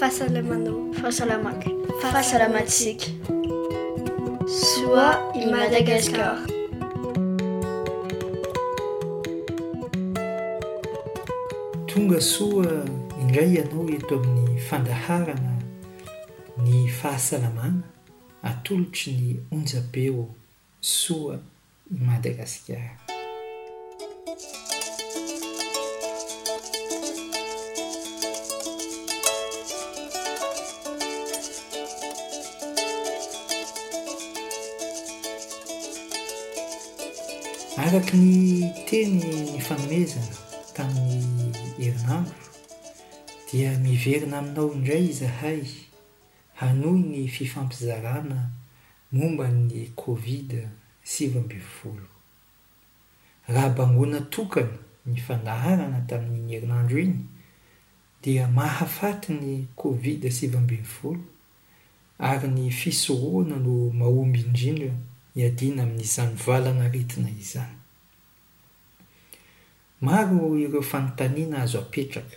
Fahasalamanao. Fahasalamako. Fahasalamantsika. Soa i Madagascar. Tonga soa indray ianao eto amin'ny fandaharana Ny Fahasalamana atolotry ny onjam-peo Soa i Madagasikara. Araka ny teny nifanomezana tamin'ny herinandro dia miverina aminao indray izahay hanohy ny fifampizarana momba ny Covid sivy ambin'ny folo. Raha bangoana tokana ny fandaharana tamin'iny herinandro iny dia mahafaty ny Covid sivy ambin'ny folo ary ny fisorohana no mahomby indrindra hiadiana amin'izany valan'aretina izany. Maro ireo fanontaniana azo apetraka.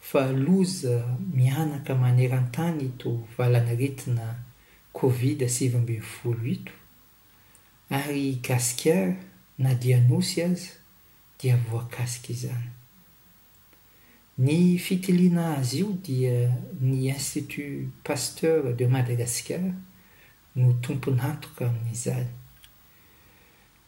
Fa loza mihanaka manerantany ito valan'aretina covid sivy ambin'ny folo ito, ary i Gasikara na dia nosy aza dia voakasika izany. Ny fitiliana azy io dia ny Institut Pasteur de Madagascar no tompon'antoka amin'izany.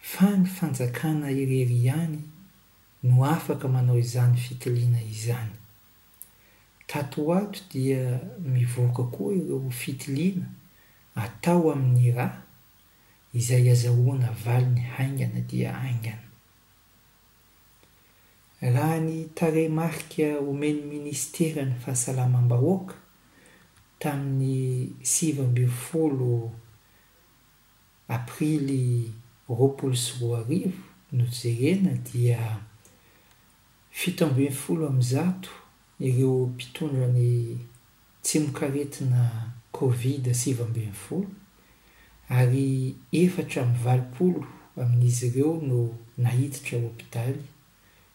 fa ny fanjakana irery ihany no afaka manao izany fitiliana izany. Tato ho ato dia mivoaka koa ireo fitiliana atao amin'ny rà izay azahoana valiny haingana dia haingana. Raha ny tarehimarika omen'ny minisiteran'ny Fahasalamam-bahoaka tamin'ny sivy ambin'ny folo Aprily roapolo sy roa arivo no jerena dia fito ambin'ny folo amin'ny zato ireo mpitondra ny tsimok'aretina covid sivy ambin'ny folo ary efatra amby valopolo amin'izy ireo no naiditra hopitaly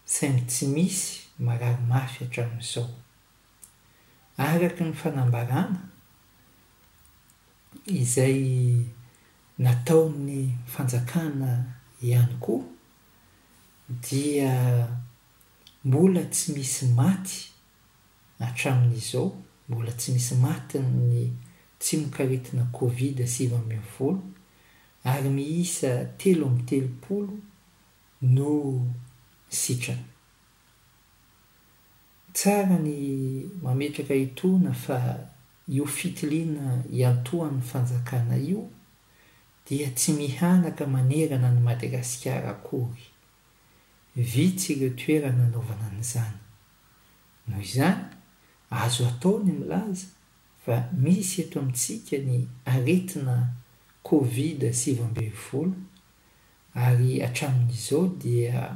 saingy tsy misy marary mafy hatramin'izao. Araka ny fanambarana, izay nataon'ny fanjakana ihany koa dia mbola tsy misy maty hatramin'izao, mbola tsy misy matin'ny tsimokaretina Covid sivy ambin'ny folo ary miisa telo amby telopolo no sitrana. Tsara ny mametraka etoana fa io fitiliana iantohan'ny fanjakana io dia tsy mihanaka manerana an'i Madagasikara akory. Vitsy ireo toerana anaovana an'izany. Noho izany, azo atao ny milaza fa misy eto amintsika ny aretina Covid sivy ambin'ny folo ary hatramin'izao dia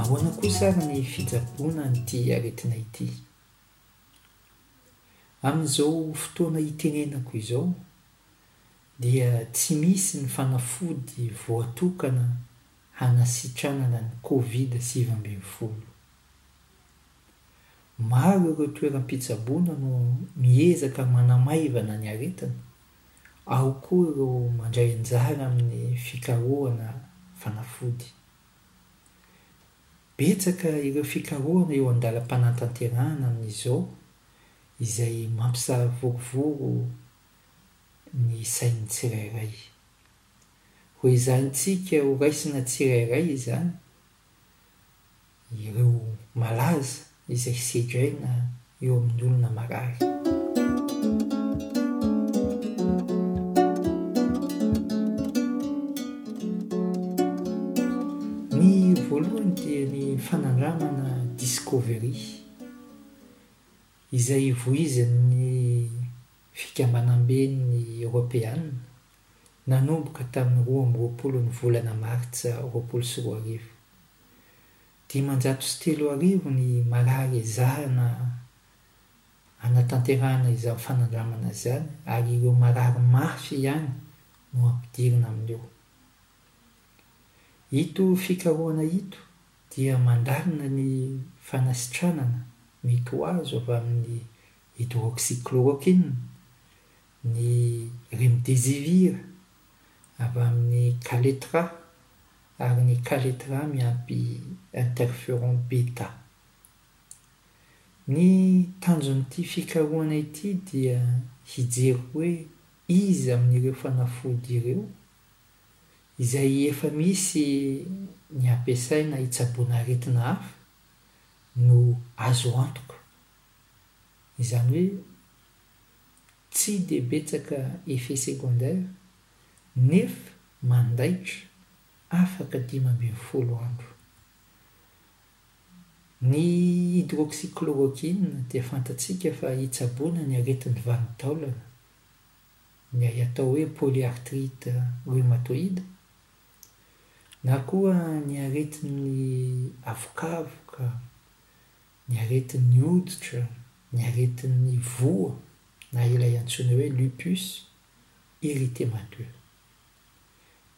Ahoana kosa ary ny fitsaboana an'ity aretina ity? Amin'izao fotoana hitenenako izao dia tsy misy ny fanafody voatokana hanasitranana ny Covid sivy ambin'ny folo. Maro ireo toeram-pitsaboana no miezaka manamaivana ny aretina, ao koa ireo mandray anjara amin'ny fikarohana fanafody. Betsaka ireo fikarohana eo an-dalam-panantanterahana amin'izao izay mampisavorovoro ny sain'ny tsirairay. Hoezahintsika horaisina tsirairay izany ireo malaza izay sedraina eo amin'ny olona marary. Ny voalohany dia ny fanandramana Discovery, izay voizin'ny Fikambanamben'ny Eoropeana nanomboka tamin'ny roa amby roapolo ny volana Martsa roapolo sy roa arivo. Dimanjato sy telo arivo ny marary ezahina hanatanterahana izany fanandramana izany ary ireo marary mafy ihany no ampidirina amin'io. Ito fikarohana ito dia mandalina ny fanasitranana mety ho azo avy amin'ny hydroxychloroquine, ny remdesivir, avy amin'ny kaletra ary ny kaletra miampy interferon beta. Ny tanjon'ity fikarohana ity dia hijery hoe iza amin'ireo fanafody ireo izay efa misy ny ampiasaina hitsaboana aretina hafa no azo antoka, izany hoe Tsy dia betsaka effet secondaire nef mandaitra afaka dimy ambin'ny folo andro. Ny hydroxychloroquine dia fantatsika fa hitsaboana ny aretin'ny vanin'ny taolana, ilay atao hoe polyarthrite rhumatoïde, na koa ny aretin'ny avokavoka ny aretin'ny hoditra, ny aretin'ny voa na ilay antsoina hoe lupus erythemateux.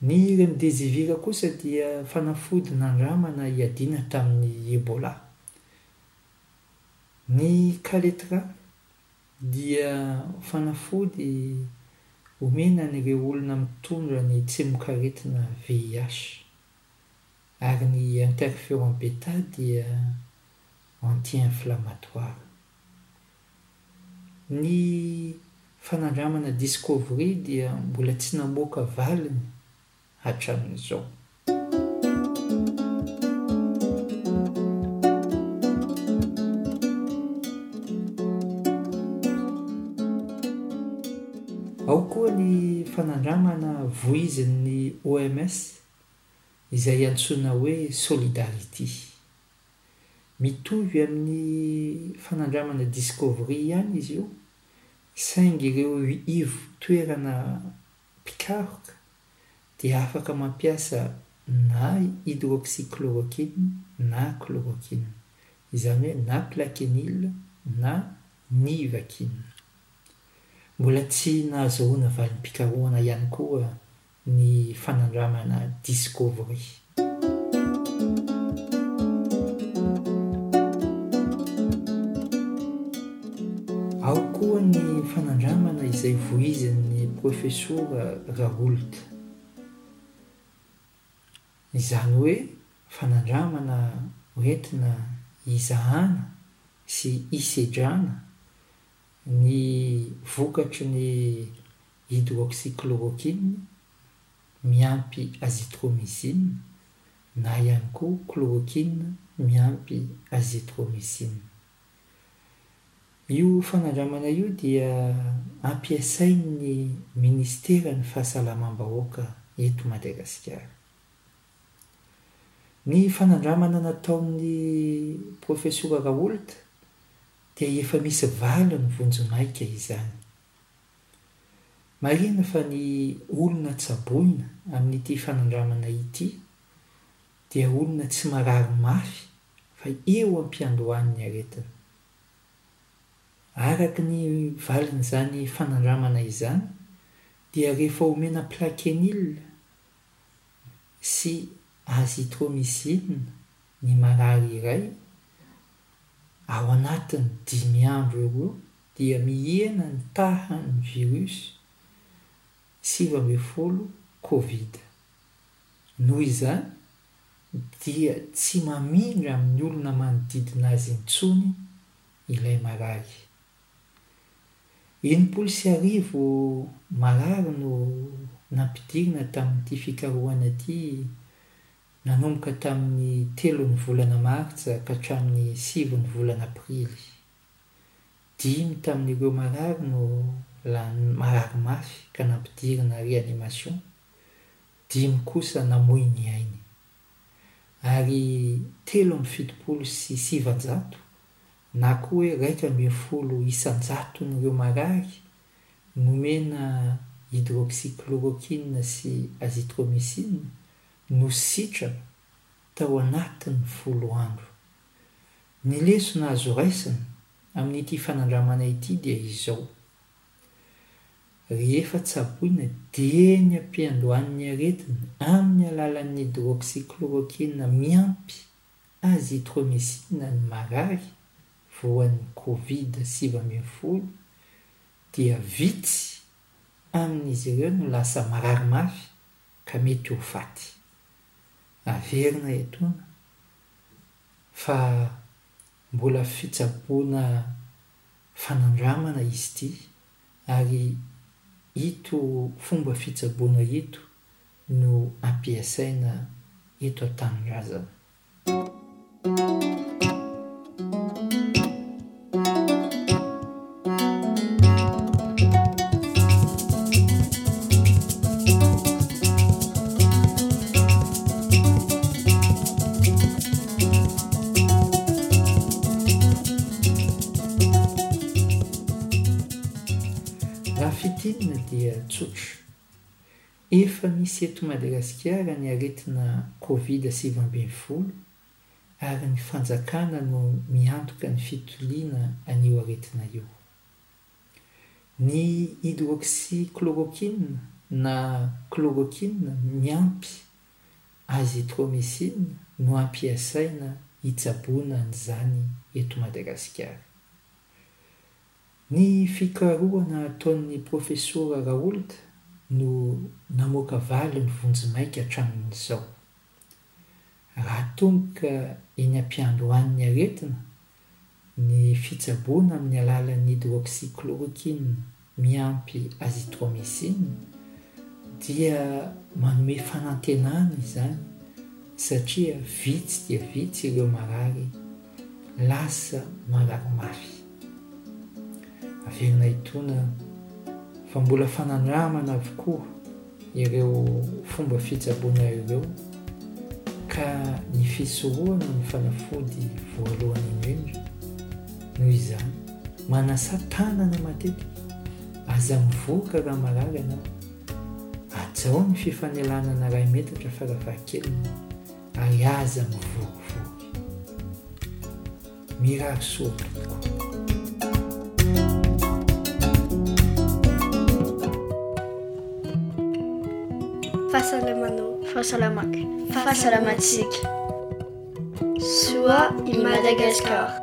Ny remdesivir kosa dia fanafody nandramana hiadiana tamin'ny Ebola. Ny kaletra dia fanafody omena an'ireo olona mitondra ny tsimokaretina VIH. Ary ny interféro en bêta dia anti-inflammatoire. Ny fanandramana Discovery dia mbola tsy namoaka valiny hatramin'izao. Ao koa ny fanandramana voizin'ny OMS. izay antsoina hoe Solidarity. Mitovy amin'ny fanandramana Discovery ihany izy io, saingy ireo ivo-toerana mpikaroka dia afaka mampiasa na hydroxychloroquine na chloroquine, izany hoe na Plaquenil na Nivaquine. Mbola tsy nahazoana valim-pikarohana ihany koa ny fanandramana Discovery. Ao koa ny fanandramana izay vohizin'ny Profesora Raoult. Izany hoe fanandramana hoentina hizahana sy hisedrana ny vokatry ny hydroxychloroquine, miampy azithromycine, na ihany koa chloroquine miampy azithromycine. Io fanandramana io dia ampiasain'ny Ministeran'ny Fahasalamam-bahoaka eto Madagasikara. Ny fanandramana nataon'ny Profesora Raoult dia efa misy valiny vonjimaika izany. Marihina fa ny olona tsaboina amin'ity fanandramana ity dia olona tsy marary mafy fa eo am-piandohan'ny aretina. Araka ny valin'izany fanandramana izany dia rehefa omena Plaquenil sy Azithromycine ny marary iray, ao anatin'ny dimy andro eo ho eo dia mihena ny tahan'ny virus sivy ambin'ny folo covid. Noho izany dia tsy mamindra amin'ny olona manodidina azy intsony ilay marary. Enimpolo sy arivo marary no nampidirina tamin'ity fikarohana ity nanomboka tamin'ny telon'ny volana martsa ka hatramin'ny sivin'ny volana aprily. Dimy tamin'ireo marary no lany marary mafy ka nampidirina réanimation, dimy kosa namoy ny ainy. Ary telo amby fitopolo sy sivanjato na koa hoe iraika ambin'ny folo isan-jaton'ireo marary nomena hydroxychloroquine sy azithromycine no sitrana tao anatin'ny folo andro. Ny lesona azo raisina amin'ity fanandramana ity dia izao, rehefa tsaboina dia ny ampiandohan'ny aretina amin'ny alalan'ny hydroxychloroquine miampy azithromycine ny marary voan'ny covid sivy ambin'ny folo dia vitsy amin'izy ireo no lasa marary mafy ka mety ho faty. Averina etoana fa mbola fitsaboana fanandramana izy ity ary ito fomba fitsaboana ito no ampiasaina eto an-tanindrazana. Raha fintinina dia tsotra. Efa misy eto Madagasikara ny aretina Covid sivy ambin'ny folo ary ny fanjakana no miantoka ny fitiliana an'io aretina io. Ny hydroxychloroquine na chloroquine miampy azithromycine no ampiasaina hitsaboana an'izany eto Madagasikara. Ny fikarohana ataon'ny Profesora Raoult no namoaka valiny vonjimaika hatramin'izao. Raha tongoka eny am-piandohan'ny aretina, ny fitsaboana amin'ny alalan'ny hydroxychloroquine miampy azithromycine dia manome fanantenana izany satria vitsy dia vitsy ireo marary lasa marary mafy. Averina itoana fa mbola fanandramana avokoa ireo fomba fitsaboana ireo ka ny fisorohana ny fanafody voalohany indrindra. Noho izany, manasà tanana matetika, aza mivoaka raha marary ianao, hajao ny fifanelanana iray metatra farafahakeliny ary aza mivorivory. Mirary soa tompoko. Fahasalamanao. Fahasalamako. Fahasalamantsika. Soa i Madagascar.